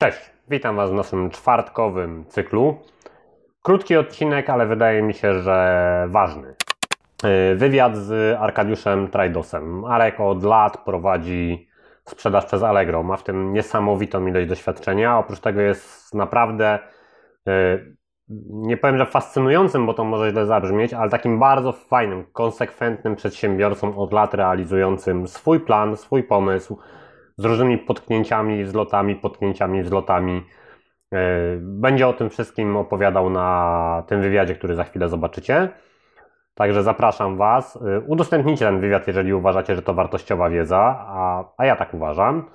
Cześć, witam Was w naszym czwartkowym cyklu. Krótki odcinek, ale wydaje mi się, że ważny. Yy, wywiad z Arkadiuszem Trajdosem. Arek od lat prowadzi sprzedaż przez Allegro. Ma w tym niesamowitą ilość doświadczenia. Oprócz tego jest naprawdę, yy, nie powiem, że fascynującym, bo to może źle zabrzmieć, ale takim bardzo fajnym, konsekwentnym przedsiębiorcą od lat realizującym swój plan, swój pomysł z różnymi potknięciami, wzlotami, potknięciami, wzlotami. E, będzie o tym wszystkim opowiadał na tym wywiadzie, który za chwilę zobaczycie. Także zapraszam Was. E, udostępnijcie ten wywiad, jeżeli uważacie, że to wartościowa wiedza, a, a ja tak uważam.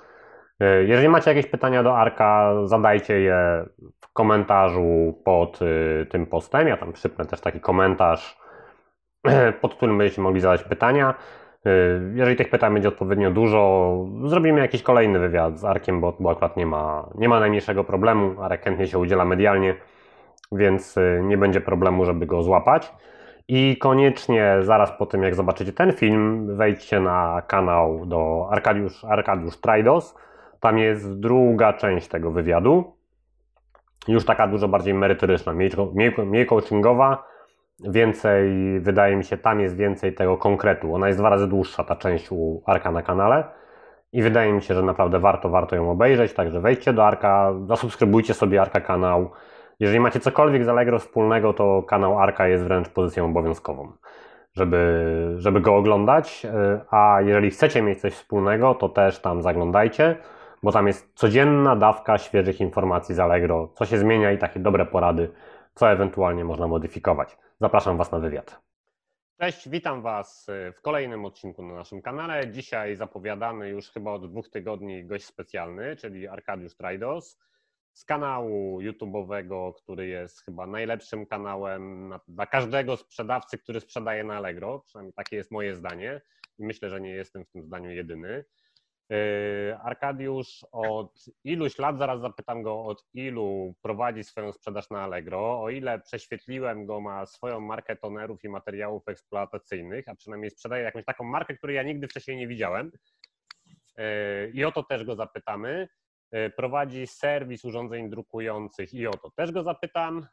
E, jeżeli macie jakieś pytania do Arka, zadajcie je w komentarzu pod tym postem. Ja tam przypnę też taki komentarz, pod którym będziecie mogli zadać pytania. Y, jeżeli tych pytań będzie odpowiednio dużo, zrobimy jakiś kolejny wywiad z Arkiem, bo, bo akurat nie ma, nie ma najmniejszego problemu. Arek chętnie się udziela medialnie, więc y, nie będzie problemu, żeby go złapać. I koniecznie zaraz po tym, jak zobaczycie ten film, wejdźcie na kanał do Arkadiusz, Arkadiusz Trajdos. Tam jest druga część tego wywiadu. Już taka dużo bardziej merytoryczna, mniej, mniej, mniej coachingowa więcej, wydaje mi się, tam jest więcej tego konkretu. Ona jest dwa razy dłuższa, ta część u Arka na kanale. I wydaje mi się, że naprawdę warto, warto ją obejrzeć. Także wejdźcie do Arka, zasubskrybujcie sobie Arka kanał. Jeżeli macie cokolwiek z Allegro wspólnego, to kanał Arka jest wręcz pozycją obowiązkową, żeby, żeby go oglądać. A jeżeli chcecie mieć coś wspólnego, to też tam zaglądajcie, bo tam jest codzienna dawka świeżych informacji z Allegro, co się zmienia i takie dobre porady, co ewentualnie można modyfikować. Zapraszam Was na wywiad. Cześć, witam Was w kolejnym odcinku na naszym kanale. Dzisiaj zapowiadany już chyba od dwóch tygodni gość specjalny, czyli Arkadiusz Trajdos z kanału YouTube'owego, który jest chyba najlepszym kanałem na, dla każdego sprzedawcy, który sprzedaje na Allegro. Przynajmniej takie jest moje zdanie i myślę, że nie jestem w tym zdaniu jedyny. Yy, Arkadiusz od iluś lat, zaraz zapytam go, od ilu prowadzi swoją sprzedaż na Allegro, o ile prześwietliłem go, ma swoją markę tonerów i materiałów eksploatacyjnych, a przynajmniej sprzedaje jakąś taką markę, której ja nigdy wcześniej nie widziałem. Yy, I o to też go zapytamy. Yy, prowadzi serwis urządzeń drukujących i o to też go zapytam.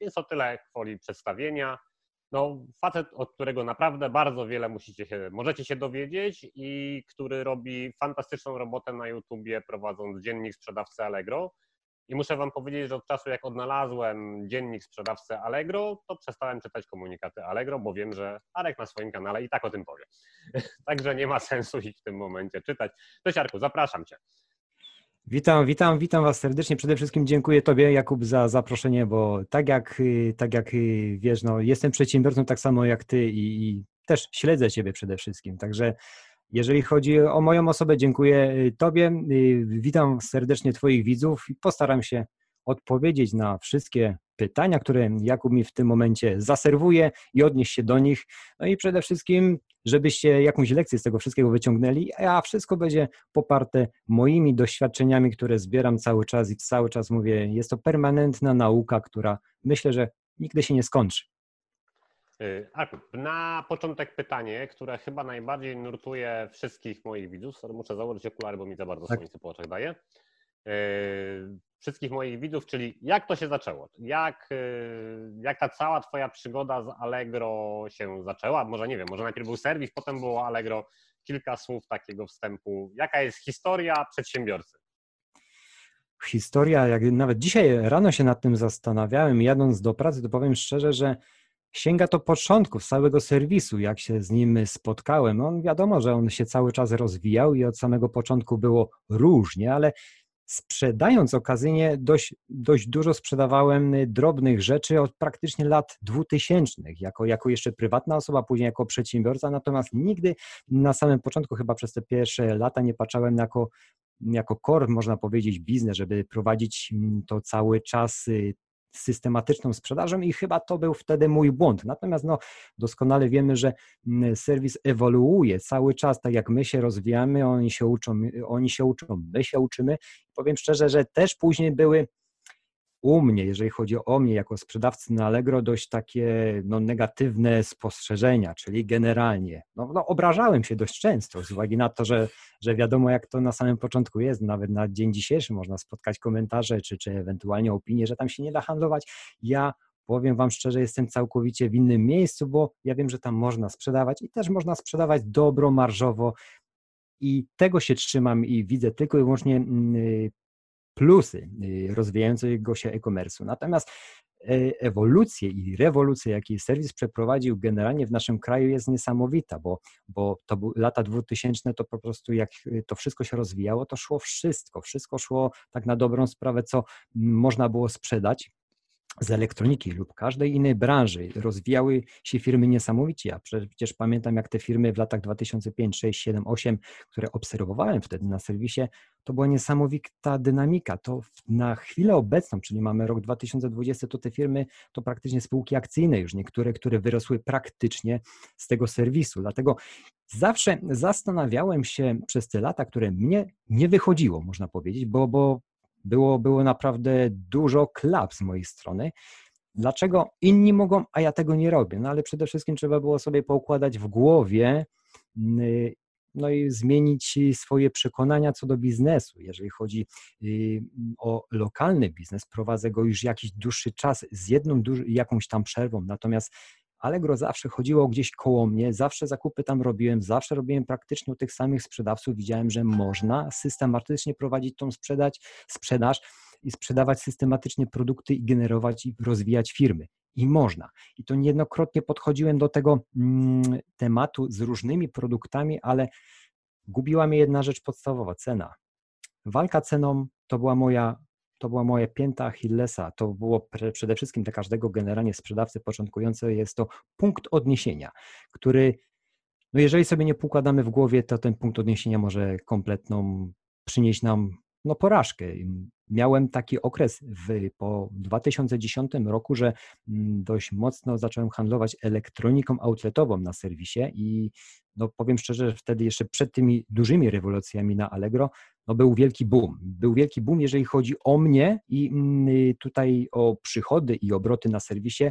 Więc o tyle woli przedstawienia no, facet, od którego naprawdę bardzo wiele musicie się, możecie się dowiedzieć i który robi fantastyczną robotę na YouTubie, prowadząc dziennik sprzedawcy Allegro. I muszę Wam powiedzieć, że od czasu jak odnalazłem dziennik sprzedawcy Allegro, to przestałem czytać komunikaty Allegro, bo wiem, że Arek na swoim kanale i tak o tym powie. Także nie ma sensu ich w tym momencie czytać. Cześć Arku, zapraszam Cię. Witam, witam, witam Was serdecznie. Przede wszystkim dziękuję Tobie, Jakub, za zaproszenie, bo tak jak, y, tak jak y, wiesz, no, jestem przedsiębiorcą tak samo jak Ty i, i też śledzę Ciebie przede wszystkim. Także jeżeli chodzi o moją osobę, dziękuję y, Tobie. Witam serdecznie Twoich widzów i postaram się odpowiedzieć na wszystkie pytania, które Jakub mi w tym momencie zaserwuje i odnieść się do nich. No i przede wszystkim, żebyście jakąś lekcję z tego wszystkiego wyciągnęli, a wszystko będzie poparte moimi doświadczeniami, które zbieram cały czas i cały czas mówię, jest to permanentna nauka, która myślę, że nigdy się nie skończy. Y, Arku, na początek pytanie, które chyba najbardziej nurtuje wszystkich moich widzów. Muszę założyć okulary, bo mi za bardzo tak. słońce po oczach daje. Y, wszystkich moich widzów, czyli jak to się zaczęło? Jak, y, jak ta cała Twoja przygoda z Allegro się zaczęła? Może nie wiem, może najpierw był serwis, potem było Allegro. Kilka słów takiego wstępu. Jaka jest historia przedsiębiorcy? Historia, jak nawet dzisiaj rano się nad tym zastanawiałem, jadąc do pracy, to powiem szczerze, że sięga to początków całego serwisu, jak się z nim spotkałem. On wiadomo, że on się cały czas rozwijał i od samego początku było różnie, ale sprzedając okazyjnie dość, dość dużo sprzedawałem drobnych rzeczy od praktycznie lat dwutysięcznych, jako, jako jeszcze prywatna osoba, później jako przedsiębiorca, natomiast nigdy na samym początku, chyba przez te pierwsze lata nie patrzałem jako jako core, można powiedzieć, biznes, żeby prowadzić mm, to cały czas y, systematyczną sprzedażą i chyba to był wtedy mój błąd. Natomiast no, doskonale wiemy, że mm, serwis ewoluuje cały czas, tak jak my się rozwijamy, oni się uczą, oni się uczą, my się uczymy. Powiem szczerze, że też później były u mnie, jeżeli chodzi o mnie jako sprzedawcy na Allegro, dość takie no, negatywne spostrzeżenia, czyli generalnie. No, no, obrażałem się dość często z uwagi na to, że, że wiadomo jak to na samym początku jest, nawet na dzień dzisiejszy można spotkać komentarze czy, czy ewentualnie opinie, że tam się nie da handlować. Ja powiem Wam szczerze, jestem całkowicie w innym miejscu, bo ja wiem, że tam można sprzedawać i też można sprzedawać dobro, marżowo i tego się trzymam i widzę tylko i wyłącznie mm, plusy y, rozwijającego się e-commerce'u. Natomiast e, ewolucję i rewolucję, jaki serwis przeprowadził generalnie w naszym kraju jest niesamowita, bo, bo to były lata 2000 to po prostu jak y, to wszystko się rozwijało, to szło wszystko, wszystko szło tak na dobrą sprawę, co można było sprzedać z elektroniki lub każdej innej branży rozwijały się firmy niesamowicie. Ja przecież pamiętam, jak te firmy w latach 2005, 6, 7, 8, które obserwowałem wtedy na serwisie, to była niesamowita dynamika. To na chwilę obecną, czyli mamy rok 2020, to te firmy to praktycznie spółki akcyjne już, niektóre, które wyrosły praktycznie z tego serwisu. Dlatego zawsze zastanawiałem się przez te lata, które mnie nie wychodziło, można powiedzieć, bo, bo było, było naprawdę dużo klap z mojej strony. Dlaczego inni mogą, a ja tego nie robię? No ale przede wszystkim trzeba było sobie poukładać w głowie, no i zmienić swoje przekonania co do biznesu. Jeżeli chodzi y, o lokalny biznes, prowadzę go już jakiś dłuższy czas z jedną jakąś tam przerwą, natomiast Allegro zawsze chodziło gdzieś koło mnie, zawsze zakupy tam robiłem, zawsze robiłem praktycznie u tych samych sprzedawców. Widziałem, że można systematycznie prowadzić tą sprzedać, sprzedaż i sprzedawać systematycznie produkty i generować i rozwijać firmy. I można. I to niejednokrotnie podchodziłem do tego mm, tematu z różnymi produktami, ale gubiła mnie jedna rzecz podstawowa cena. Walka ceną to była moja to była moja pięta Achillesa. To było przede wszystkim dla każdego generalnie sprzedawcy początkującego jest to punkt odniesienia, który, no jeżeli sobie nie pokładamy w głowie, to ten punkt odniesienia może kompletną przynieść nam no, porażkę. Miałem taki okres w, po 2010 roku, że mm, dość mocno zacząłem handlować elektroniką outletową na serwisie i no powiem szczerze, że wtedy jeszcze przed tymi dużymi rewolucjami na Allegro, no był wielki boom. Był wielki boom, jeżeli chodzi o mnie i mm, tutaj o przychody i obroty na serwisie.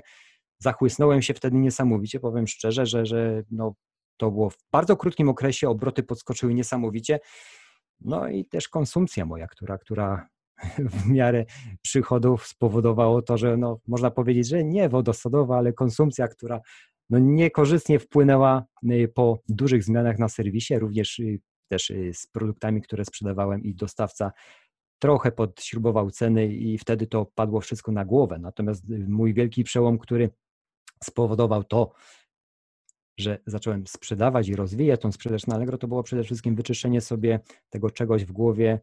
Zachłysnąłem się wtedy niesamowicie, powiem szczerze, że, że no, to było w bardzo krótkim okresie, obroty podskoczyły niesamowicie. No i też konsumpcja moja, która, która w miarę przychodów spowodowało to, że no, można powiedzieć, że nie wodosodowa, ale konsumpcja, która no, niekorzystnie wpłynęła y, po dużych zmianach na serwisie, również y, też y, z produktami, które sprzedawałem i dostawca trochę podśrubował ceny i wtedy to padło wszystko na głowę. Natomiast mój wielki przełom, który spowodował to, że zacząłem sprzedawać i rozwijać tą sprzedaż na Allegro, to było przede wszystkim wyczyszczenie sobie tego czegoś w głowie,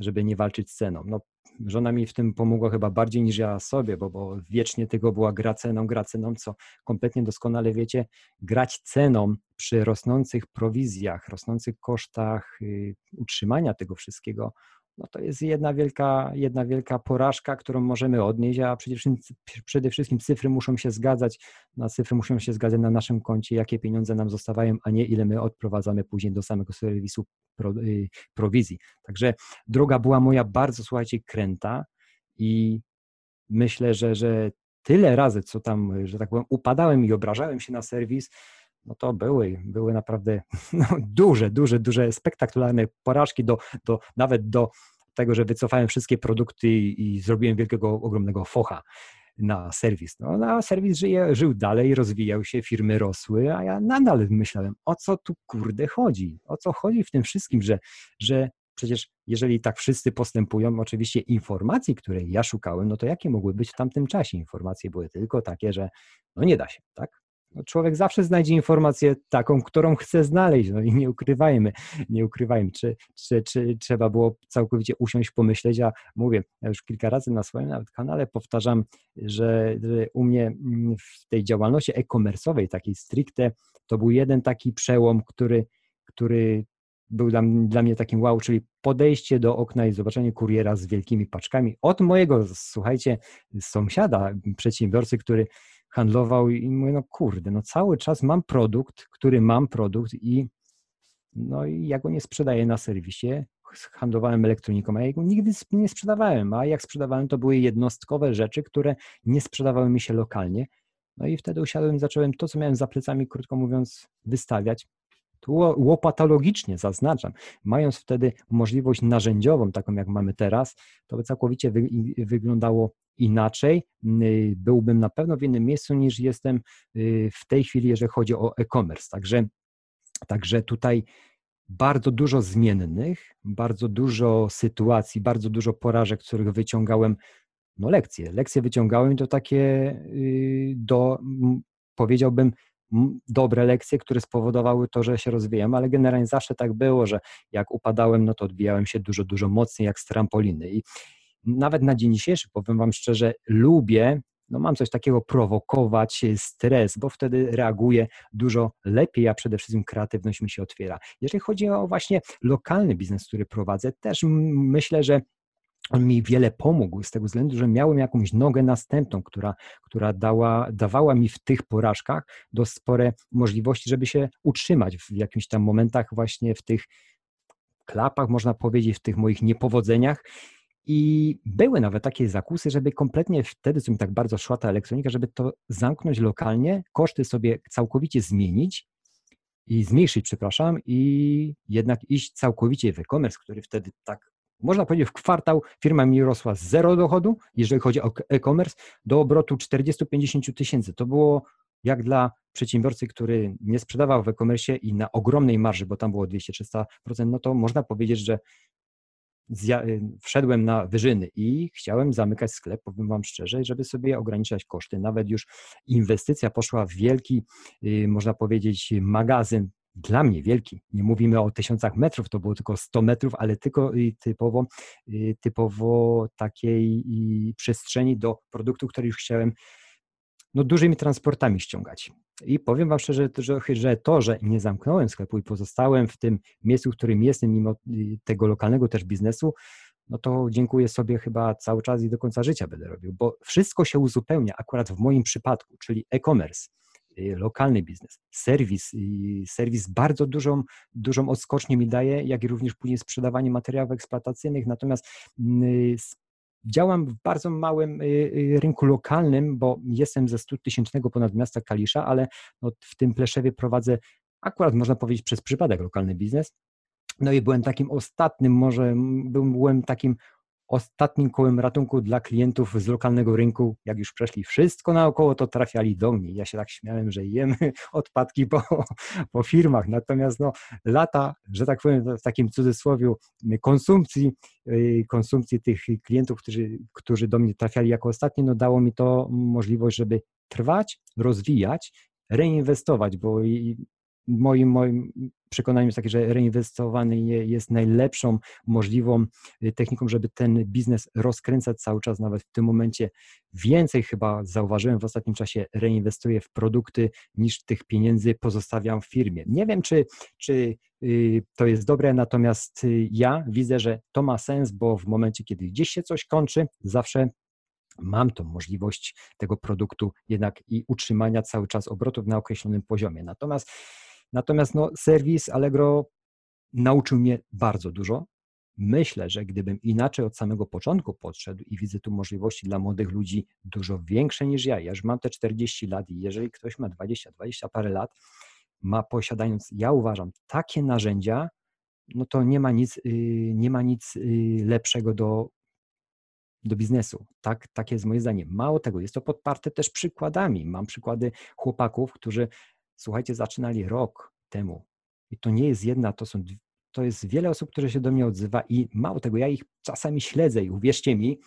żeby nie walczyć z ceną. No, żona mi w tym pomogła chyba bardziej niż ja sobie, bo, bo wiecznie tego była gra ceną, gra ceną, co kompletnie doskonale wiecie, grać ceną przy rosnących prowizjach, rosnących kosztach y, utrzymania tego wszystkiego, no to jest jedna wielka, jedna wielka porażka, którą możemy odnieść, a przede wszystkim, przede wszystkim cyfry muszą się zgadzać, na cyfry muszą się zgadzać na naszym koncie, jakie pieniądze nam zostawają, a nie ile my odprowadzamy później do samego serwisu y, prowizji. Także droga była moja bardzo, słuchajcie, kręta i myślę, że, że tyle razy, co tam, że tak powiem, upadałem i obrażałem się na serwis, no to były, były naprawdę no, duże, duże, duże, spektakularne porażki, do, do, nawet do tego, że wycofałem wszystkie produkty i, zrobiłem wielkiego, ogromnego focha na serwis. No, a serwis żyje, żył dalej, rozwijał się, firmy rosły, a ja nadal myślałem, o co tu kurde chodzi? O co chodzi w tym wszystkim, że, że przecież jeżeli tak wszyscy postępują, oczywiście informacji, której ja szukałem, no to jakie mogły być w tamtym czasie? Informacje były tylko takie, że no nie da się, tak? No człowiek zawsze znajdzie informację taką, którą chce znaleźć, no i nie ukrywajmy, nie ukrywajmy, czy, czy, czy trzeba było całkowicie usiąść, pomyśleć, a mówię, ja już kilka razy na swoim nawet kanale powtarzam, że, że u mnie mm, w tej działalności e-commerce'owej, takiej stricte, to był jeden taki przełom, który, który był dla, dla, mnie takim wow, czyli podejście do okna i zobaczenie kuriera z wielkimi paczkami. Od mojego, słuchajcie, sąsiada, przedsiębiorcy, który handlował i mówię, no kurde, no cały czas mam produkt, który mam produkt i no i ja go nie sprzedaję na serwisie, handlowałem elektroniką, a ja jego nigdy nie sprzedawałem, a jak sprzedawałem, to były jednostkowe rzeczy, które nie sprzedawały mi się lokalnie. No i wtedy usiadłem zacząłem to, co miałem za plecami, krótko mówiąc, wystawiać. Tu łopatologicznie zaznaczam, mając wtedy możliwość narzędziową, taką jak mamy teraz, to by całkowicie wy, wyglądało inaczej. Byłbym na pewno w innym miejscu niż jestem y, w tej chwili, jeżeli chodzi o e-commerce. Także, także tutaj bardzo dużo zmiennych, bardzo dużo sytuacji, bardzo dużo porażek, których wyciągałem no lekcje. Lekcje wyciągałem to takie y, do, powiedziałbym, dobre lekcje, które spowodowały to, że się rozwijam, ale generalnie zawsze tak było, że jak upadałem, no to odbijałem się dużo, dużo mocniej jak z trampoliny. I nawet na dzień dzisiejszy, powiem Wam szczerze, lubię no mam coś takiego prowokować stres, bo wtedy reaguję dużo lepiej, a przede wszystkim kreatywność mi się otwiera. Jeżeli chodzi o właśnie lokalny biznes, który prowadzę, też myślę, że on mi wiele pomógł z tego względu, że miałem jakąś nogę następną, która, która dała, dawała mi w tych porażkach do spore możliwości, żeby się utrzymać w jakimś tam momentach właśnie w tych klapach, można powiedzieć, w tych moich niepowodzeniach. I były nawet takie zakusy, żeby kompletnie wtedy, co mi tak bardzo szła ta elektronika, żeby to zamknąć lokalnie, koszty sobie całkowicie zmienić i zmniejszyć, przepraszam, i jednak iść całkowicie w e-commerce, który wtedy tak można powiedzieć, w kwartał firma mi rosła z zero dochodu, jeżeli chodzi o e-commerce, do obrotu 40-50 tysięcy. To było jak dla przedsiębiorcy, który nie sprzedawał w e-commerce i na ogromnej marży, bo tam było 200-300%, no to można powiedzieć, że y, wszedłem na wyżyny i chciałem zamykać sklep, powiem Wam szczerze, żeby sobie ograniczać koszty. Nawet już inwestycja poszła w wielki, y, można powiedzieć, magazyn dla mnie wielki. Nie mówimy o tysiącach metrów, to było tylko 100 metrów, ale tylko typowo, y, typowo takiej przestrzeni do produktu, który już chciałem no, dużymi transportami ściągać. I powiem Wam szczerze, że, to, że nie zamknąłem sklepu i pozostałem w tym miejscu, w którym jestem, mimo y, tego lokalnego też biznesu, no to dziękuję sobie chyba cały czas i do końca życia będę robił, bo wszystko się uzupełnia akurat w moim przypadku, czyli e-commerce Y, lokalny biznes, serwis, serwis bardzo dużą, dużą odskocznię mi daje, jak i również później sprzedawanie materiałów eksploatacyjnych, natomiast mm, Działam w bardzo małym y, y, rynku lokalnym, bo jestem ze 100 tysięcznego ponad miasta Kalisza, ale no w tym Pleszewie prowadzę akurat można powiedzieć przez przypadek lokalny biznes. No i byłem takim ostatnim, może byłem takim ostatnim kołem ratunku dla klientów z lokalnego rynku. Jak już przeszli wszystko naokoło, to trafiali do mnie. Ja się tak śmiałem, że jemy odpadki po, po firmach. Natomiast no, lata, że tak powiem w takim cudzysłowie, konsumpcji, y, konsumpcji tych klientów, którzy, którzy do mnie trafiali jako ostatni, no dało mi to możliwość, żeby trwać, rozwijać, reinwestować, bo moim, moim przekonaniem jest takie, że reinwestowany jest najlepszą możliwą y, techniką, żeby ten biznes rozkręcać cały czas, nawet w tym momencie więcej chyba zauważyłem w ostatnim czasie reinwestuję w produkty niż tych pieniędzy pozostawiam w firmie. Nie wiem, czy, czy y, to jest dobre, natomiast y, ja widzę, że to ma sens, bo w momencie, kiedy gdzieś się coś kończy, zawsze mam tą możliwość tego produktu jednak i utrzymania cały czas obrotów na określonym poziomie. Natomiast Natomiast no, serwis Allegro nauczył mnie bardzo dużo. Myślę, że gdybym inaczej od samego początku podszedł i widzę tu możliwości dla młodych ludzi dużo większe niż ja, ja już mam te 40 lat i jeżeli ktoś ma 20, 20 parę lat, ma posiadając, ja uważam, takie narzędzia, no to nie ma nic, y, nie ma nic y, lepszego do, do biznesu. Tak, takie jest moje zdanie. Mało tego, jest to podparte też przykładami. Mam przykłady chłopaków, którzy słuchajcie, zaczynali rok temu. I to nie jest jedna, to są to jest wiele osób, które się do mnie odzywa i mało tego, ja ich czasami śledzę i uwierzcie mi,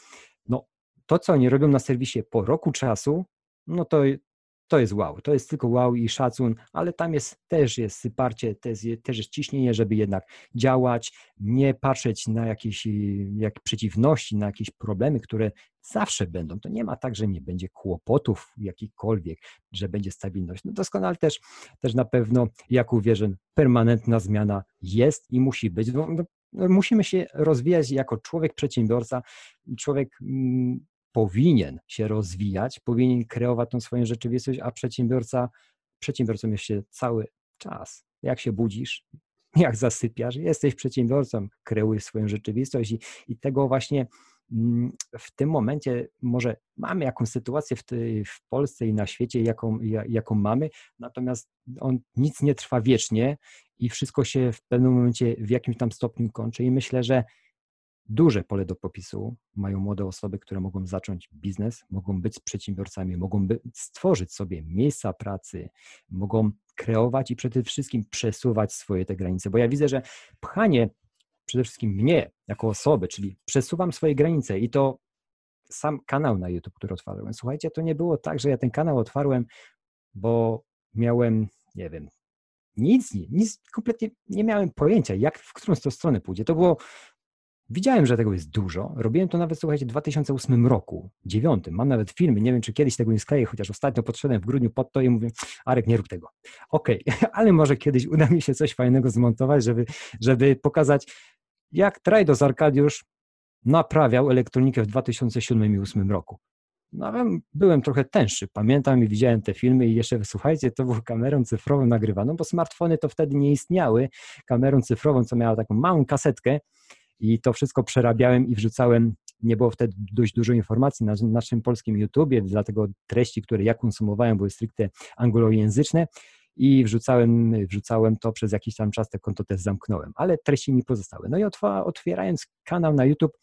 no to, co oni robią na serwisie po roku czasu, no to to jest wow, to jest tylko wow i szacun, ale tam jest też jest syparcie, też jest, też jest ciśnienie, żeby jednak działać, nie patrzeć na jakieś jak przeciwności, na jakieś problemy, które zawsze będą. To nie ma tak, że nie będzie kłopotów jakichkolwiek, że będzie stabilność. No doskonale też, też na pewno, jak uwierzę, permanentna zmiana jest i musi być. No, no, musimy się rozwijać jako człowiek przedsiębiorca, człowiek mm, powinien się rozwijać, powinien kreować tą swoją rzeczywistość, a przedsiębiorca, przedsiębiorcą jest się cały czas. Jak się budzisz, jak zasypiasz, jesteś przedsiębiorcą, kreuj swoją rzeczywistość i, i tego właśnie mm, w tym momencie może mamy jakąś sytuację w, tej, w Polsce i na świecie, jaką, jaką mamy, natomiast on nic nie trwa wiecznie i wszystko się w pewnym momencie w jakimś tam stopniu kończy i myślę, że duże pole do popisu mają młode osoby, które mogą zacząć biznes, mogą być przedsiębiorcami, mogą by stworzyć sobie miejsca pracy, mogą kreować i przede wszystkim przesuwać swoje te granice. Bo ja widzę, że pchanie przede wszystkim mnie jako osoby, czyli przesuwam swoje granice i to sam kanał na YouTube, który otwarłem. Słuchajcie, to nie było tak, że ja ten kanał otwarłem, bo miałem, nie wiem, nic, nic, kompletnie nie miałem pojęcia, jak, w którą to stronę pójdzie. To było Widziałem, że tego jest dużo. Robiłem to nawet, słuchajcie, w 2008 roku, 9. Mam nawet filmy, nie wiem, czy kiedyś tego nie skleję, chociaż ostatnio podszedłem w grudniu pod to i mówię, Arek, nie rób tego. Okej, okay. ale może kiedyś uda mi się coś fajnego zmontować, żeby, żeby pokazać, jak Trajdos Arkadiusz naprawiał elektronikę w 2007 i 2008 roku. No, byłem trochę tęższy, pamiętam i widziałem te filmy i jeszcze, słuchajcie, to było kamerą cyfrową nagrywaną, bo smartfony to wtedy nie istniały. Kamerą cyfrową, co miała taką małą kasetkę, i to wszystko przerabiałem i wrzucałem. Nie było wtedy dość dużo informacji na naszym polskim YouTubie, dlatego treści, które ja konsumowałem, były stricte anglojęzyczne i wrzucałem, wrzucałem to przez jakiś tam czas, te konto też zamknąłem, ale treści mi pozostały. No i otwierając kanał na YouTube,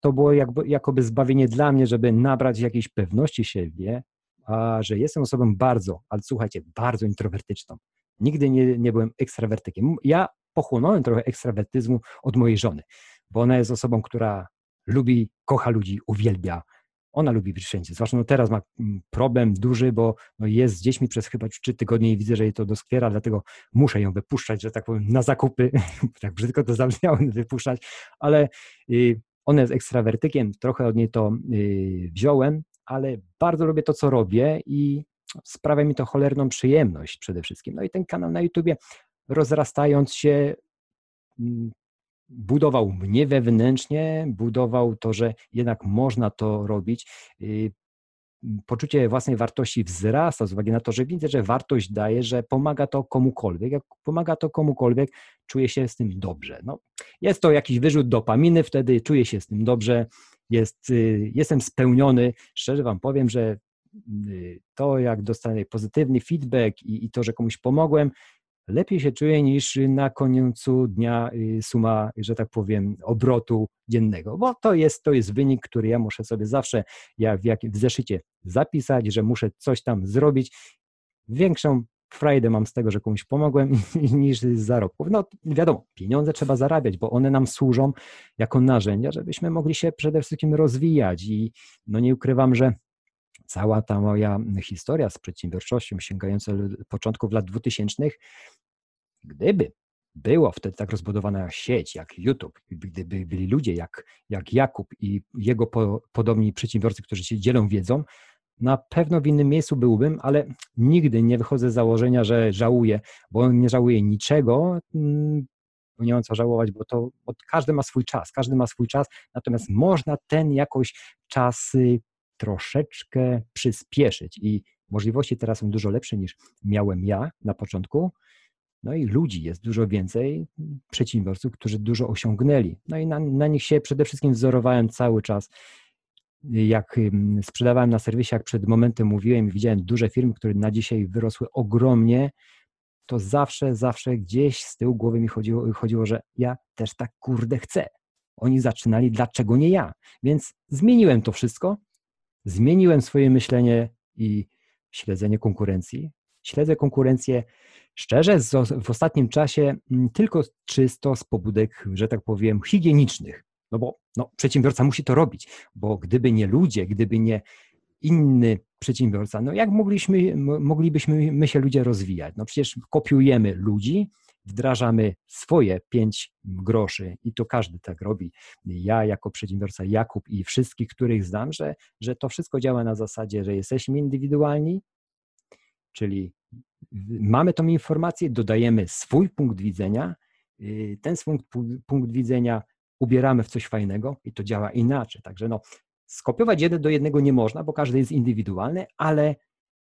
to było jakby, jakoby zbawienie dla mnie, żeby nabrać jakiejś pewności siebie, a że jestem osobą bardzo, ale słuchajcie, bardzo introwertyczną. Nigdy nie, nie byłem ekstrawertykiem. Ja pochłonąłem trochę ekstrawertyzmu od mojej żony, bo ona jest osobą, która lubi, kocha ludzi, uwielbia. Ona lubi być wszędzie. Zwłaszcza no teraz ma mm, problem duży, bo no jest z dziećmi przez chyba trzy tygodnie i widzę, że jej to doskwiera, dlatego muszę ją wypuszczać, że tak powiem, na zakupy. tak brzydko to zabrzmiało, wypuszczać, ale y, ona jest ekstrawertykiem, trochę od niej to y, wziąłem, ale bardzo lubię to, co robię i sprawia mi to cholerną przyjemność przede wszystkim. No i ten kanał na YouTubie rozrastając się, mm, budował mnie wewnętrznie, budował to, że jednak można to robić. Y, poczucie własnej wartości wzrasta z uwagi na to, że widzę, że wartość daje, że pomaga to komukolwiek. Jak pomaga to komukolwiek, czuję się z tym dobrze. No, jest to jakiś wyrzut dopaminy, wtedy czuję się z tym dobrze, jest, y, jestem spełniony. Szczerze Wam powiem, że y, to, jak dostanę pozytywny feedback i, i to, że komuś pomogłem, lepiej się czuję niż na końcu dnia y, suma, że tak powiem, obrotu dziennego, bo to jest, to jest wynik, który ja muszę sobie zawsze ja w, jak, w zeszycie zapisać, że muszę coś tam zrobić. Większą frajdę mam z tego, że komuś pomogłem niż z zarobków. No wiadomo, pieniądze trzeba zarabiać, bo one nam służą jako narzędzia, żebyśmy mogli się przede wszystkim rozwijać i no nie ukrywam, że cała ta moja historia z przedsiębiorczością sięgająca początków lat 2000 Gdyby było wtedy tak rozbudowana sieć jak YouTube, gdyby byli ludzie jak, jak Jakub i jego po, podobni przedsiębiorcy, którzy się dzielą wiedzą, na pewno w innym miejscu byłbym, ale nigdy nie wychodzę z założenia, że żałuję, bo nie żałuję niczego, mm, nie mam co żałować, bo to bo każdy ma swój czas, każdy ma swój czas, natomiast można ten jakoś czas troszeczkę przyspieszyć i możliwości teraz są dużo lepsze niż miałem ja na początku, no i ludzi jest dużo więcej, przedsiębiorców, którzy dużo osiągnęli. No i na, na nich się przede wszystkim wzorowałem cały czas. Jak sprzedawałem na serwisie, jak przed momentem mówiłem, widziałem duże firmy, które na dzisiaj wyrosły ogromnie, to zawsze, zawsze gdzieś z tyłu głowy mi chodziło, chodziło, że ja też tak kurde chcę. Oni zaczynali, dlaczego nie ja? Więc zmieniłem to wszystko, zmieniłem swoje myślenie i śledzenie konkurencji. Śledzę konkurencję Szczerze, w ostatnim czasie mm, tylko czysto z pobudek, że tak powiem, higienicznych. No bo no, przedsiębiorca musi to robić, bo gdyby nie ludzie, gdyby nie inny przedsiębiorca, no jak mogliśmy, moglibyśmy my się ludzie rozwijać? No przecież kopiujemy ludzi, wdrażamy swoje pięć groszy i to każdy tak robi. Ja jako przedsiębiorca, Jakub i wszystkich, których znam, że, że to wszystko działa na zasadzie, że jesteśmy indywidualni, czyli mamy tą informację, dodajemy swój punkt widzenia, y, ten swój punkt widzenia ubieramy w coś fajnego i to działa inaczej. Także no, skopiować jeden do jednego nie można, bo każdy jest indywidualny, ale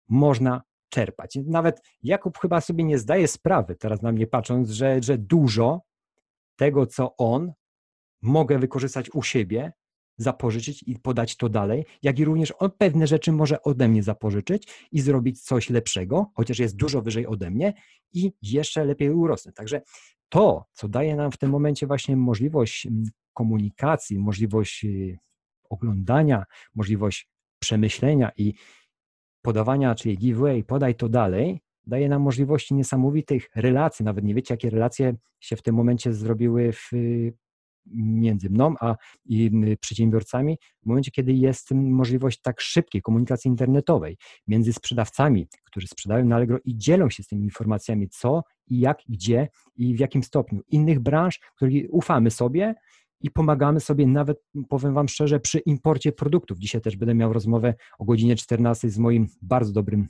można czerpać. Nawet Jakub chyba sobie nie zdaje sprawy, teraz na mnie patrząc, że, że dużo tego, co on mogę wykorzystać u siebie, zapożyczyć i podać to dalej, jak i również on pewne rzeczy może ode mnie zapożyczyć i zrobić coś lepszego, chociaż jest dużo wyżej ode mnie i jeszcze lepiej urosnę. Także to, co daje nam w tym momencie właśnie możliwość mm, komunikacji, możliwość y, oglądania, możliwość przemyślenia i podawania, czyli giveaway, podaj to dalej, daje nam możliwości niesamowitych relacji. Nawet nie wiecie, jakie relacje się w tym momencie zrobiły w, między mną a i przedsiębiorcami w momencie, kiedy jest możliwość tak szybkiej komunikacji internetowej między sprzedawcami, którzy sprzedają na Allegro i dzielą się z tymi informacjami, co i jak, gdzie i w jakim stopniu. Innych branż, których ufamy sobie, i pomagamy sobie nawet, powiem Wam szczerze, przy imporcie produktów. Dzisiaj też będę miał rozmowę o godzinie 14 z moim bardzo dobrym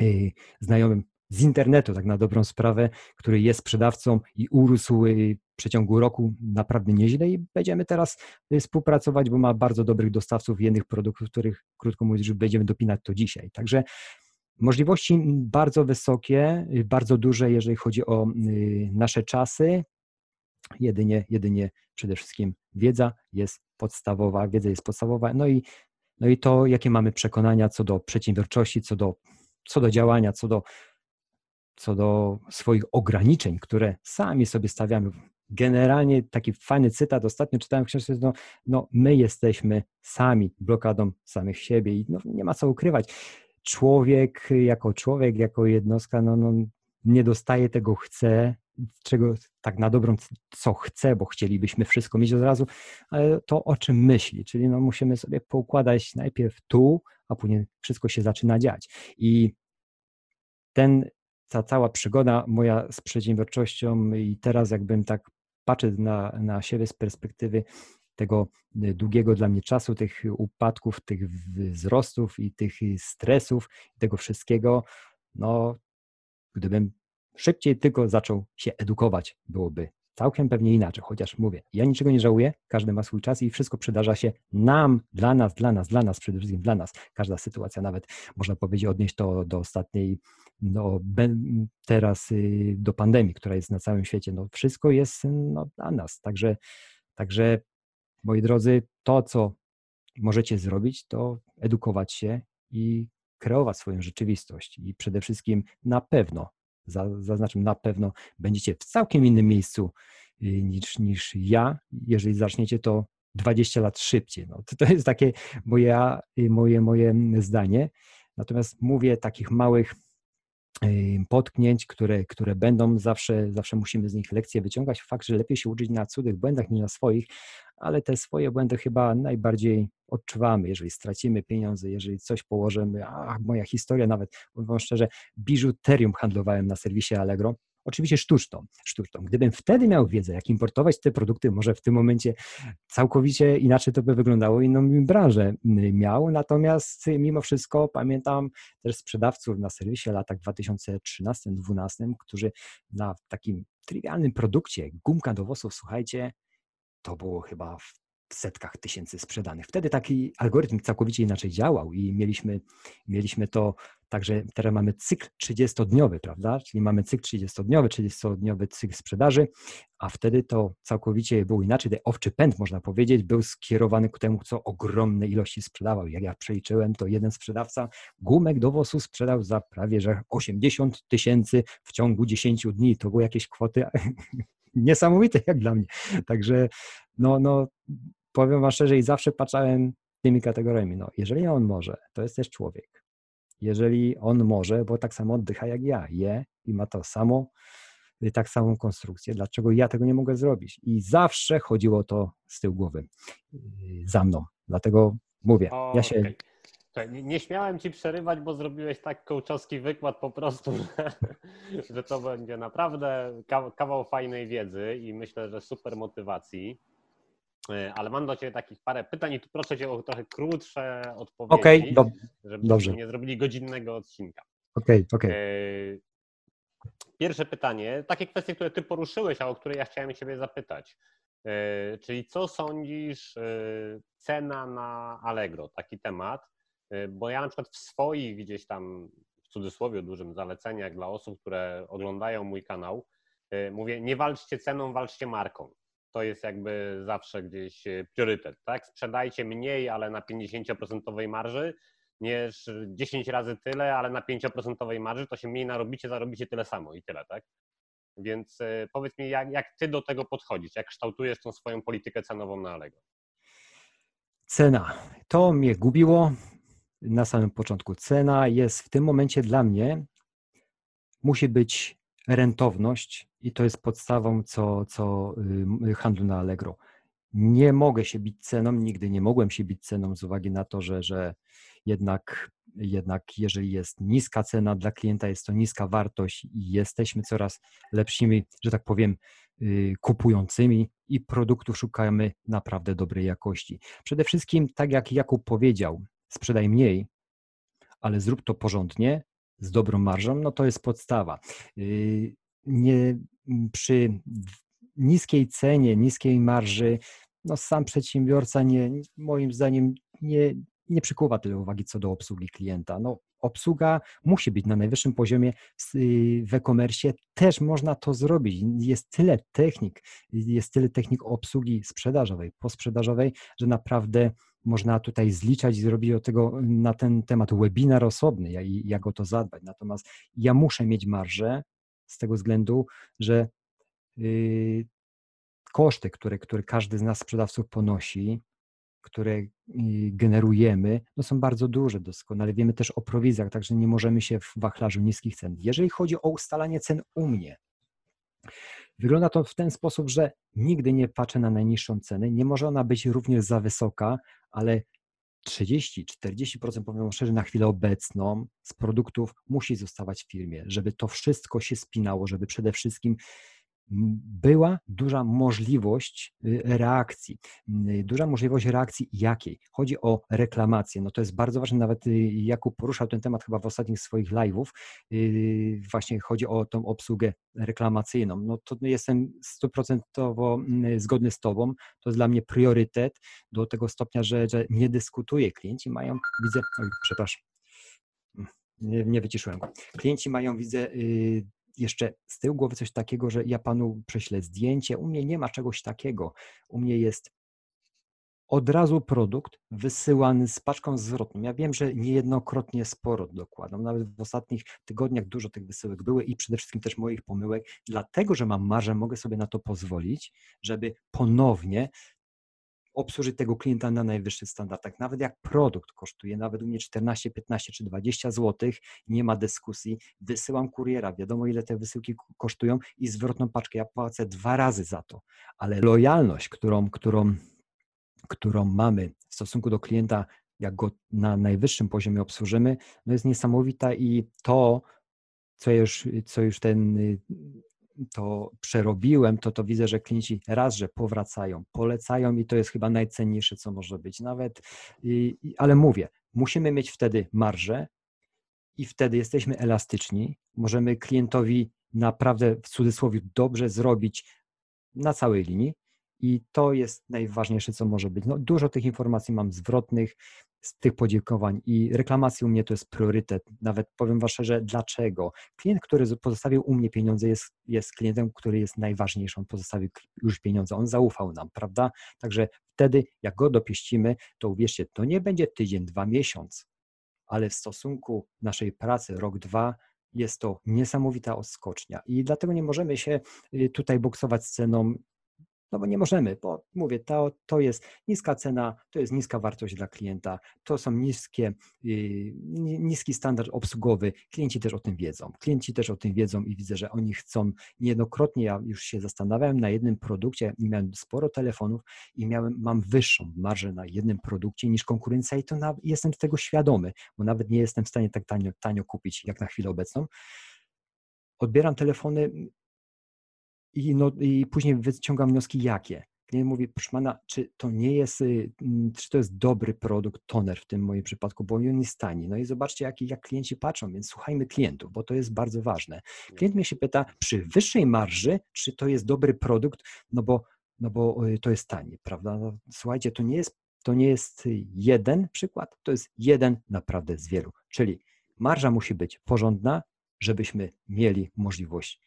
yy, znajomym z internetu, tak na dobrą sprawę, który jest sprzedawcą i urósł y, w przeciągu roku naprawdę nieźle i będziemy teraz y, współpracować, bo ma bardzo dobrych dostawców jednych produktów, których, krótko mówiąc, będziemy dopinać to dzisiaj. Także możliwości bardzo wysokie, bardzo duże, jeżeli chodzi o nasze czasy. Jedynie, jedynie przede wszystkim wiedza jest podstawowa, wiedza jest podstawowa, no i, no i to, jakie mamy przekonania co do przedsiębiorczości, co do, co do działania, co do co do swoich ograniczeń, które sami sobie stawiamy. Generalnie taki fajny cytat, ostatnio czytałem w książce, no, no my jesteśmy sami blokadą samych siebie i no, nie ma co ukrywać. Człowiek jako człowiek, jako jednostka, no, no, nie dostaje tego chce, czego tak na dobrą, co chce, bo chcielibyśmy wszystko mieć od razu, ale to o czym myśli, czyli no musimy sobie poukładać najpierw tu, a później wszystko się zaczyna dziać. I ten ta cała przygoda moja z przedsiębiorczością i teraz jakbym tak patrzę na, na siebie z perspektywy tego y, długiego dla mnie czasu, tych upadków, tych wzrostów i tych stresów, tego wszystkiego, no gdybym szybciej tylko zaczął się edukować, byłoby całkiem pewnie inaczej, chociaż mówię, ja niczego nie żałuję, każdy ma swój czas i wszystko przydarza się nam, dla nas, dla nas, dla nas, przede wszystkim dla nas. Każda sytuacja, nawet można powiedzieć, odnieść to do ostatniej, no, teraz y, do pandemii, która jest na całym świecie. No, wszystko jest no, dla nas. Także, także, moi drodzy, to, co możecie zrobić, to edukować się i kreować swoją rzeczywistość i przede wszystkim na pewno zaznaczam, na pewno będziecie w całkiem innym miejscu y, niż, niż ja, jeżeli zaczniecie to 20 lat szybciej. No, to, jest takie moje, y, moje, moje zdanie. Natomiast mówię takich małych potknięć, które, które będą, zawsze, zawsze musimy z nich lekcje wyciągać. Fakt, że lepiej się uczyć na cudzych błędach niż na swoich, ale te swoje błędy chyba najbardziej odczuwamy, jeżeli stracimy pieniądze, jeżeli coś położymy, a moja historia nawet, powiem szczerze, biżuterium handlowałem na serwisie Allegro, Oczywiście sztuczną, sztuczną. Gdybym wtedy miał wiedzę, jak importować te produkty, może w tym momencie całkowicie inaczej to by wyglądało, inną branżę miał. Natomiast mimo wszystko pamiętam też sprzedawców na serwisie latach 2013-2012, którzy na takim trywialnym produkcie, gumka do włosów, słuchajcie, to było chyba w setkach tysięcy sprzedanych. Wtedy taki algorytm całkowicie inaczej działał i mieliśmy, mieliśmy to także teraz mamy cykl 30-dniowy, prawda? Czyli mamy cykl 30-dniowy, 30-dniowy cykl sprzedaży, a wtedy to całkowicie było inaczej. Ten owczy pęd, można powiedzieć, był skierowany ku temu, co ogromne ilości sprzedawał. Jak ja przeliczyłem, to jeden sprzedawca gumek do wosu sprzedał za prawie że 80 tysięcy w ciągu 10 dni. To były jakieś kwoty niesamowite jak dla mnie. Także no, no powiem wam szczerze i zawsze patrzałem tymi kategoriami. No, jeżeli on może, to jest też człowiek. Jeżeli on może, bo tak samo oddycha jak ja, je i ma to samo, y, tak samą konstrukcję, dlaczego ja tego nie mogę zrobić? I zawsze chodziło to z tyłu głowy y, za mną. Dlatego mówię, o, ja się. Okay. Nie, nie, śmiałem ci przerywać, bo zrobiłeś tak kołczowski wykład po prostu, że, że to będzie naprawdę kawał fajnej wiedzy i myślę, że super motywacji. E, ale mam do Ciebie takich parę pytań i tu proszę Cię o trochę krótsze odpowiedzi, okay, do, żebyśmy dobrze. nie zrobili godzinnego odcinka. Okej, okay, okej. Okay. Pierwsze pytanie, takie kwestie, które Ty poruszyłeś, a o które ja chciałem Ciebie zapytać. E, czyli co sądzisz, e, cena na Allegro, taki temat, bo ja na przykład w swoich gdzieś tam w cudzysłowie dużym zaleceniach dla osób, które oglądają mój kanał, y, mówię, nie walczcie ceną, walczcie marką. To jest jakby zawsze gdzieś y, priorytet, tak? Sprzedajcie mniej, ale na 50% marży, niż 10 razy tyle, ale na 5% marży, to się mniej narobicie, zarobicie tyle samo i tyle, tak? Więc y, powiedz mi, jak, jak ty do tego podchodzisz, jak kształtujesz tą swoją politykę cenową na Allegro? Cena. To mnie gubiło na samym początku. Cena jest w tym momencie dla mnie, musi być rentowność i to jest podstawą co, co y, handlu na Allegro. Nie mogę się bić ceną, nigdy nie mogłem się bić ceną z uwagi na to, że, że jednak, jednak jeżeli jest niska cena dla klienta, jest to niska wartość i jesteśmy coraz lepszymi, że tak powiem, y, kupującymi i produktów szukamy naprawdę dobrej jakości. Przede wszystkim, tak jak Jakub powiedział, sprzedaj mniej, ale zrób to porządnie, z dobrą marżą, no to jest podstawa. Y, nie, przy niskiej cenie, niskiej marży, no sam przedsiębiorca nie, moim zdaniem nie, nie przykuwa tyle uwagi co do obsługi klienta. No, obsługa musi być na najwyższym poziomie w e-commerce. Też można to zrobić. Jest tyle technik, jest tyle technik obsługi sprzedażowej, posprzedażowej, że naprawdę można tutaj zliczać i zrobić od tego na ten temat webinar osobny, jak, jak o to zadbać. Natomiast ja muszę mieć marżę z tego względu, że yy, koszty, które, które każdy z nas sprzedawców ponosi, które y, generujemy, no są bardzo duże, doskonale wiemy też o prowizjach, także nie możemy się w wachlarzu niskich cen. Jeżeli chodzi o ustalanie cen u mnie, wygląda to w ten sposób, że nigdy nie patrzę na najniższą cenę, nie może ona być również za wysoka, ale 30-40% powiem szczerze, na chwilę obecną z produktów musi zostawać w firmie, żeby to wszystko się spinało, żeby przede wszystkim była duża możliwość y, reakcji. Y, duża możliwość reakcji jakiej? Chodzi o reklamację. No to jest bardzo ważne, nawet y, Jakub poruszał ten temat chyba w ostatnich swoich live'ów. Właśnie chodzi o tą obsługę reklamacyjną. No to jestem stuprocentowo mm, zgodny z Tobą. To jest dla mnie priorytet do tego stopnia, że, że nie dyskutuję. Klienci mają, widzę, oj, przepraszam, nie, nie wyciszyłem go. Klienci mają, widzę, jeszcze z tyłu głowy coś takiego, że ja panu prześlę zdjęcie. U mnie nie ma czegoś takiego. U mnie jest od razu produkt wysyłany z paczką zwrotną. Ja wiem, że niejednokrotnie sporo dokładam. Nawet w ostatnich tygodniach dużo tych wysyłek były i przede wszystkim też moich pomyłek. Dlatego, że mam marzę, mogę sobie na to pozwolić, żeby ponownie obsłużyć tego klienta na najwyższych standardach. Nawet jak produkt kosztuje, nawet u mnie 14, 15 czy 20 zł, nie ma dyskusji, wysyłam kuriera, wiadomo ile te wysyłki kosztują i zwrotną paczkę ja płacę dwa razy za to, ale lojalność, którą, którą, którą mamy w stosunku do klienta, jak go na najwyższym poziomie obsłużymy, no jest niesamowita i to, co już, co już ten to przerobiłem, to to widzę, że klienci raz, że powracają, polecają i to jest chyba najcenniejsze, co może być. Nawet, ale mówię, musimy mieć wtedy marżę i wtedy jesteśmy elastyczni, możemy klientowi naprawdę w cudzysłowie dobrze zrobić na całej linii i to jest najważniejsze, co może być. No, dużo tych informacji mam zwrotnych, z tych podziękowań i reklamacji u mnie to jest priorytet. Nawet powiem Wam szczerze, dlaczego. Klient, który pozostawił u mnie pieniądze, jest, jest klientem, który jest najważniejszy. On pozostawił już pieniądze, on zaufał nam, prawda? Także wtedy, jak go dopieścimy, to uwierzcie, to nie będzie tydzień, dwa miesiąc, ale w stosunku naszej pracy rok, dwa, jest to niesamowita odskocznia i dlatego nie możemy się y, tutaj boksować z ceną no bo nie możemy, bo mówię, to, to jest niska cena, to jest niska wartość dla klienta, to są niskie, yy, niski standard obsługowy. Klienci też o tym wiedzą. Klienci też o tym wiedzą i widzę, że oni chcą niejednokrotnie, ja już się zastanawiałem na jednym produkcie i miałem sporo telefonów i miałem, mam wyższą marżę na jednym produkcie niż konkurencja i to na, jestem tego świadomy, bo nawet nie jestem w stanie tak tanio, tanio kupić jak na chwilę obecną. Odbieram telefony, i, no, I później wyciągam wnioski jakie. Klient mówi, proszę pana, czy to nie jest, y, mm, czy to jest dobry produkt, toner w tym moim przypadku, bo on jest tani. No i zobaczcie, jak, jak klienci patrzą, więc słuchajmy klientów, bo to jest bardzo ważne. Klient mnie się pyta, przy wyższej marży, czy to jest dobry produkt, no bo, no bo y, to jest tani, prawda? No, słuchajcie, to nie jest, to nie jest jeden przykład, to jest jeden naprawdę z wielu. Czyli marża musi być porządna, żebyśmy mieli możliwość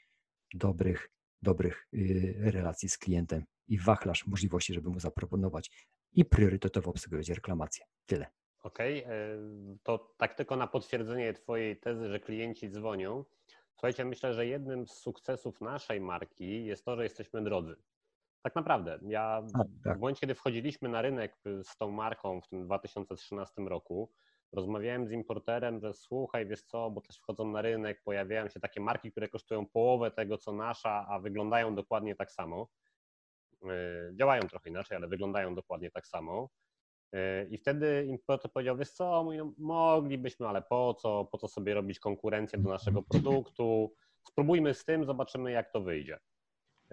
dobrych, dobrych y, relacji z klientem i wachlarz możliwości, żeby mu zaproponować i priorytetowo obsługiwać reklamacje. Tyle. Okej, okay. to tak tylko na potwierdzenie Twojej tezy, że klienci dzwonią. Słuchajcie, myślę, że jednym z sukcesów naszej marki jest to, że jesteśmy drodzy. Tak naprawdę. Ja tak, tak. w momencie, kiedy wchodziliśmy na rynek z tą marką w tym 2013 roku, rozmawiałem z importerem, że słuchaj, wiesz co, bo też wchodzą na rynek, pojawiają się takie marki, które kosztują połowę tego, co nasza, a wyglądają dokładnie tak samo. Yy, działają trochę inaczej, ale wyglądają dokładnie tak samo. Yy, I wtedy importer powiedział, wiesz co, no, moglibyśmy, ale po co, po co sobie robić konkurencję do naszego produktu, spróbujmy z tym, zobaczymy jak to wyjdzie.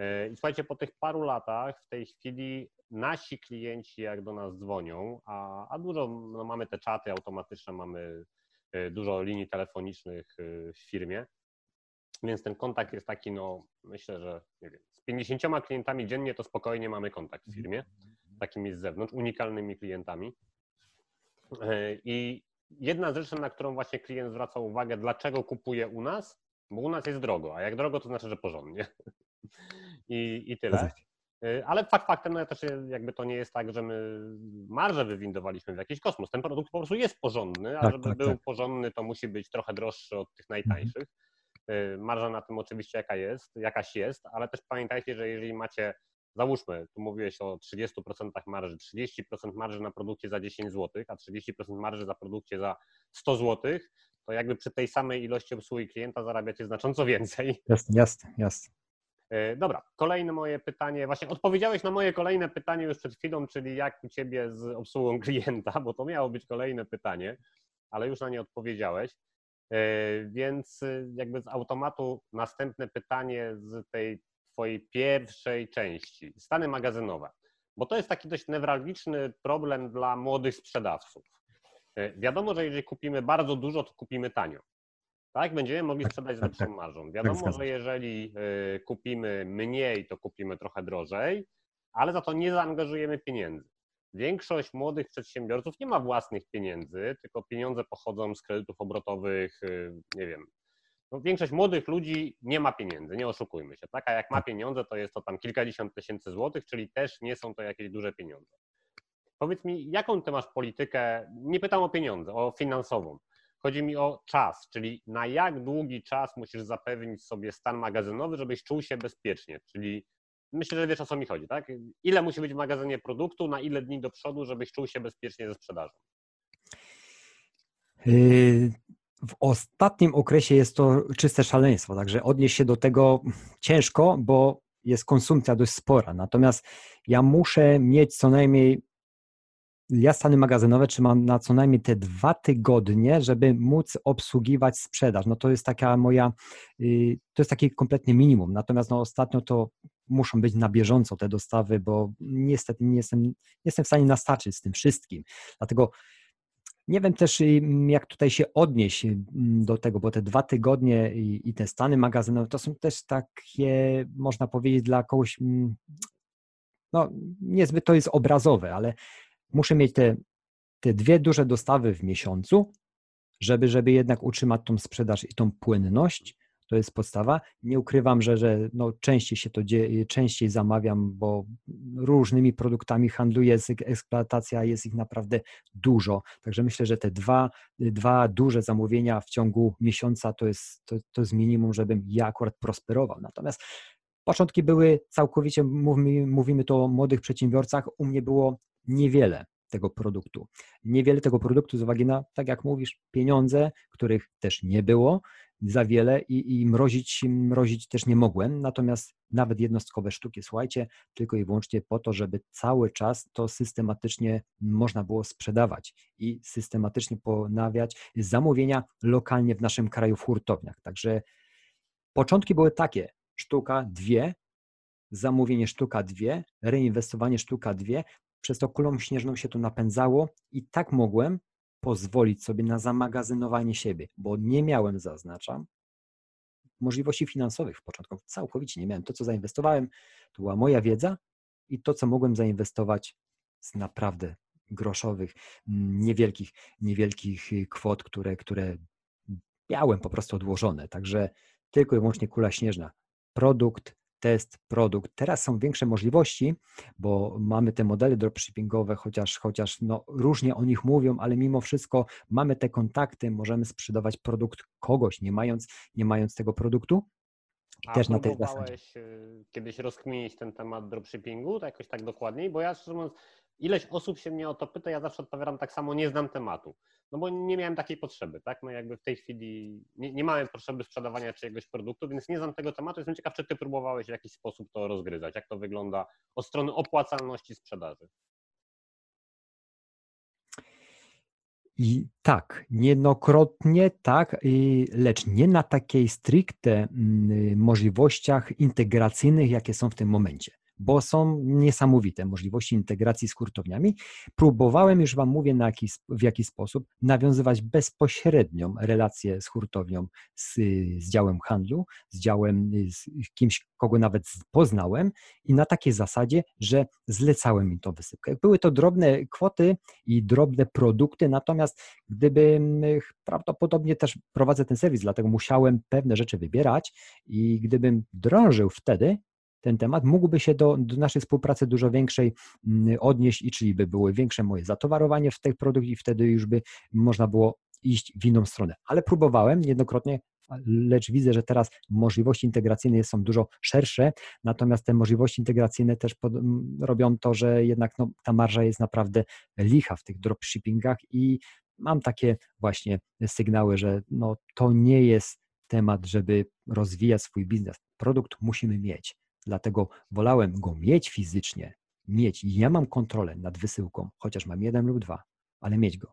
Yy, I słuchajcie, po tych paru latach w tej chwili nasi klienci jak do nas dzwonią, a, a dużo, no mamy te czaty automatyczne, mamy dużo linii telefonicznych w firmie, więc ten kontakt jest taki, no myślę, że nie wiem, z 50 klientami dziennie to spokojnie mamy kontakt w firmie, takimi z zewnątrz, unikalnymi klientami. E, I jedna z rzeczy, na którą właśnie klient zwraca uwagę, dlaczego kupuje u nas, bo u nas jest drogo, a jak drogo, to znaczy, że porządnie. I, i tyle. E, ale fakt faktem, no też jakby to nie jest tak, że my marżę wywindowaliśmy w jakiś kosmos. Ten produkt po prostu jest porządny, a tak, żeby tak, był tak. porządny, to musi być trochę droższy od tych mhm. najtańszych. Y, marża na tym oczywiście jaka jest, jakaś jest, ale też pamiętajcie, że jeżeli macie, załóżmy, tu mówiłeś o 30% marży, 30% marży na produkcie za 10 zł, a 30% marży za produkcie za 100 zł, to jakby przy tej samej ilości obsługi klienta zarabiacie znacząco więcej. Jasne, jasne, jasne. Y, dobra, kolejne moje pytanie. Właśnie odpowiedziałeś na moje kolejne pytanie już przed chwilą, czyli jak u Ciebie z obsługą klienta, bo to miało być kolejne pytanie, ale już na nie odpowiedziałeś. E, więc y, jakby z automatu następne pytanie z tej Twojej pierwszej części. Stany magazynowe, bo to jest taki dość newralgiczny problem dla młodych sprzedawców. E, wiadomo, że jeżeli kupimy bardzo dużo, to kupimy tanio. Tak, będziemy mogli tak, sprzedać z tak, lepszą tak. marżą. Wiadomo, że jeżeli y, kupimy mniej, to kupimy trochę drożej, ale za to nie zaangażujemy pieniędzy. Większość młodych przedsiębiorców nie ma własnych pieniędzy, tylko pieniądze pochodzą z kredytów obrotowych, y, nie wiem. No, większość młodych ludzi nie ma pieniędzy, nie oszukujmy się, tak? A jak ma tak. pieniądze, to jest to tam kilkadziesiąt tysięcy złotych, czyli też nie są to jakieś duże pieniądze. Powiedz mi, jaką ty masz politykę, nie pytam o pieniądze, o finansową. Chodzi mi o czas, czyli na jak długi czas musisz zapewnić sobie stan magazynowy, żebyś czuł się bezpiecznie, czyli myślę, że wiesz o co mi chodzi, tak? Ile musi być w magazynie produktu, na ile dni do przodu, żebyś czuł się bezpiecznie ze sprzedażą? Yy, w ostatnim okresie jest to czyste szaleństwo, także odnieść się do tego ciężko, bo jest konsumpcja dość spora. Natomiast ja muszę mieć co najmniej ja stany magazynowe trzymam na co najmniej te dwa tygodnie, żeby móc obsługiwać sprzedaż. No to jest taka moja, yy, to jest takie kompletnie minimum. Natomiast no ostatnio to muszą być na bieżąco te dostawy, bo niestety nie jestem, nie jestem w stanie nastarczyć z tym wszystkim. Dlatego nie wiem też, jak tutaj się odnieść do tego, bo te dwa tygodnie i, i te stany magazynowe to są też takie, można powiedzieć, dla kogoś, no niezbyt to jest obrazowe, ale muszę mieć te, te dwie duże dostawy w miesiącu, żeby, żeby jednak utrzymać tą sprzedaż i tą płynność, to jest podstawa. Nie ukrywam, że, że no częściej się to dzieje, częściej zamawiam, bo różnymi produktami handluję, eksploatacja jest ich naprawdę dużo. Także myślę, że te dwa, dwa duże zamówienia w ciągu miesiąca to jest, to, to jest minimum, żebym ja akurat prosperował. Natomiast początki były całkowicie, mówimy, mówimy to o młodych przedsiębiorcach, u mnie było niewiele tego produktu. Niewiele tego produktu z uwagi na, tak jak mówisz, pieniądze, których też nie było, za wiele i, i mrozić, mrozić też nie mogłem. Natomiast nawet jednostkowe sztuki, słuchajcie, tylko i wyłącznie po to, żeby cały czas to systematycznie można było sprzedawać i systematycznie ponawiać zamówienia lokalnie w naszym kraju w hurtowniach. Także początki były takie, sztuka dwie, zamówienie sztuka dwie, reinwestowanie sztuka dwie, przez to kulą śnieżną się to napędzało i tak mogłem pozwolić sobie na zamagazynowanie siebie, bo nie miałem, zaznaczam, możliwości finansowych w początku. Całkowicie nie miałem. To, co zainwestowałem, to była moja wiedza i to, co mogłem zainwestować z naprawdę groszowych, niewielkich, niewielkich kwot, które, które miałem po prostu odłożone, także tylko i wyłącznie kula śnieżna. Produkt, test, produkt. Teraz są większe możliwości, bo mamy te modele dropshippingowe, chociaż, chociaż no, różnie o nich mówią, ale mimo wszystko mamy te kontakty, możemy sprzedawać produkt kogoś, nie mając, nie mając tego produktu. I A też na tej zasadzie. y, kiedyś rozkminić ten temat dropshippingu, to jakoś tak dokładniej? Bo ja szczerze mówiąc, ileś osób się mnie o to pyta, ja zawsze odpowiadam tak samo, nie znam tematu. No bo nie miałem takiej potrzeby, tak? No jakby w tej chwili nie, nie miałem potrzeby sprzedawania czyjegoś produktu, więc nie znam tego tematu. Jestem ciekaw, czy ty próbowałeś w jakiś sposób to rozgryzać, jak to wygląda od strony opłacalności sprzedaży. I tak, niejednokrotnie tak, lecz nie na takiej stricte mm, możliwościach integracyjnych, jakie są w tym momencie, bo są niesamowite możliwości integracji z hurtowniami. Próbowałem, już Wam mówię, na jaki, w jaki sposób nawiązywać bezpośrednią relację z hurtownią, z, z działem handlu, z działem, z kimś, kogo nawet poznałem i na takiej zasadzie, że zlecałem im tą wysypkę. Były to drobne kwoty i drobne produkty, natomiast gdybym prawdopodobnie też prowadzę ten serwis, dlatego musiałem pewne rzeczy wybierać i gdybym drążył wtedy ten temat, mógłby się do, do naszej współpracy dużo większej mm, odnieść i czyli by było większe moje zatowarowanie w tych produkt i wtedy już by można było iść w inną stronę. Ale próbowałem niejednokrotnie, lecz widzę, że teraz możliwości integracyjne są dużo szersze, natomiast te możliwości integracyjne też pod, robią to, że jednak no, ta marża jest naprawdę licha w tych dropshippingach i mam takie właśnie sygnały, że no, to nie jest temat, żeby rozwijać swój biznes. Produkt musimy mieć, dlatego wolałem go mieć fizycznie, mieć. Ja mam kontrolę nad wysyłką, chociaż mam jeden lub dwa, ale mieć go.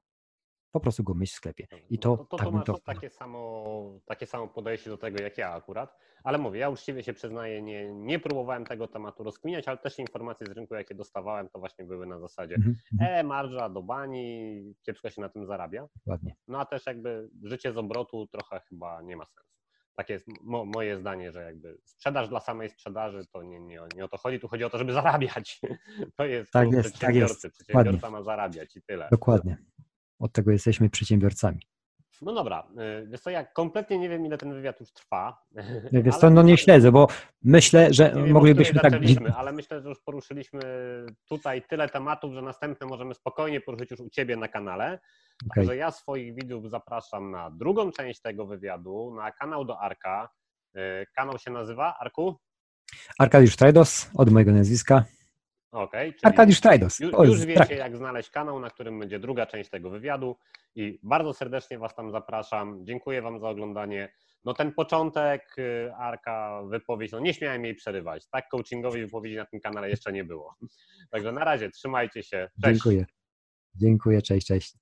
Po prostu go mieć w sklepie. I to, No to, tak to masz to takie samo, takie samo podejście do tego, jak ja akurat. Ale mówię, ja uczciwie się przyznaję, nie, nie próbowałem tego tematu rozkminiać, ale też informacje z rynku, jakie dostawałem, to właśnie były na zasadzie Mhm, mhm, e, marża do bani, kiepsko się na tym zarabia. Dokładnie. No a też jakby życie z obrotu trochę chyba nie ma sensu. Takie jest mo, moje zdanie, że jakby sprzedaż dla samej sprzedaży to nie, nie, o- nie o to chodzi, tu chodzi o to, żeby zarabiać. To jest Tak klub jest, tak przedsiębiorcy. jest. Przedsiębiorca Dokładnie. ma zarabiać i tyle. Dokładnie. Od tego jesteśmy przedsiębiorcami. No dobra, y, wiesz co, ja kompletnie nie wiem, ile ten wywiad już trwa. Wiesz co, no nie śledzę, bo myślę, że wiem, moglibyśmy tak... ale myślę, że już poruszyliśmy tutaj tyle tematów, że następne możemy spokojnie poruszyć już u Ciebie na kanale. Okej. Także ja swoich widzów zapraszam na drugą część tego wywiadu, na kanał do Arka. Y, Kanał się nazywa Arku? Arkadiusz Trajdos, od mojego nazwiska. Okej. czyli Arkadiusz Trajdos. Już tak. wiecie, jak znaleźć kanał, na którym będzie druga część tego wywiadu i bardzo serdecznie Was tam zapraszam. Dziękuję Wam za oglądanie. No ten początek, y, Arka, wypowiedź, no nie śmiałem jej przerywać. Tak coachingowej wypowiedzi na tym kanale jeszcze nie było. Także na razie, trzymajcie się. Cześć. Dziękuję. Dziękuję, cześć, cześć.